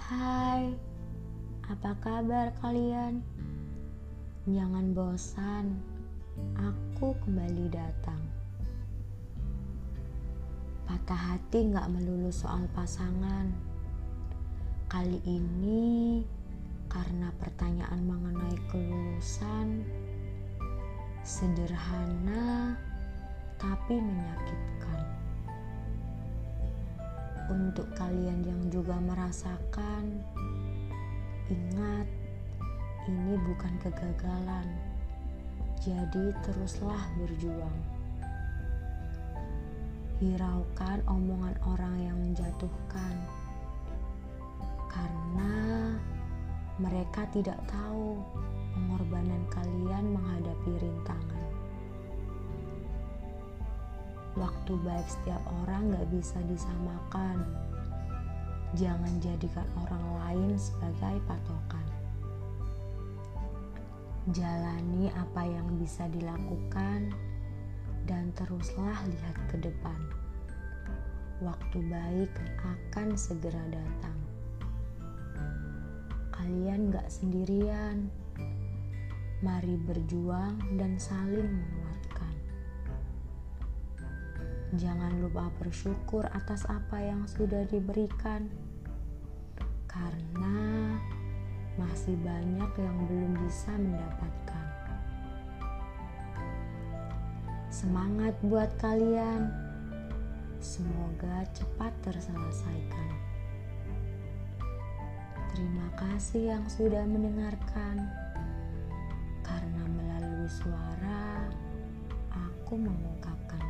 Hai, apa kabar kalian? Jangan bosan, aku kembali datang. Patah hati gak melulu soal pasangan. Kali ini karena pertanyaan mengenai kelulusan sederhana tapi menyakitkan. Untuk kalian yang juga merasakan, ingat ini bukan kegagalan. Jadi teruslah berjuang. Hiraukan omongan orang yang menjatuhkan. Karena mereka tidak tahu pengorbanan kalian menghadapi Waktu baik setiap orang gak bisa disamakan. Jangan jadikan orang lain sebagai patokan. Jalani apa yang bisa dilakukan dan teruslah lihat ke depan. Waktu baik akan segera datang. Kalian gak sendirian. Mari berjuang dan saling menguatkan. Jangan lupa bersyukur atas apa yang sudah diberikan, karena masih banyak yang belum bisa mendapatkan. Semangat buat kalian, semoga cepat terselesaikan. Terima kasih yang sudah mendengarkan, karena melalui suara aku mengungkapkan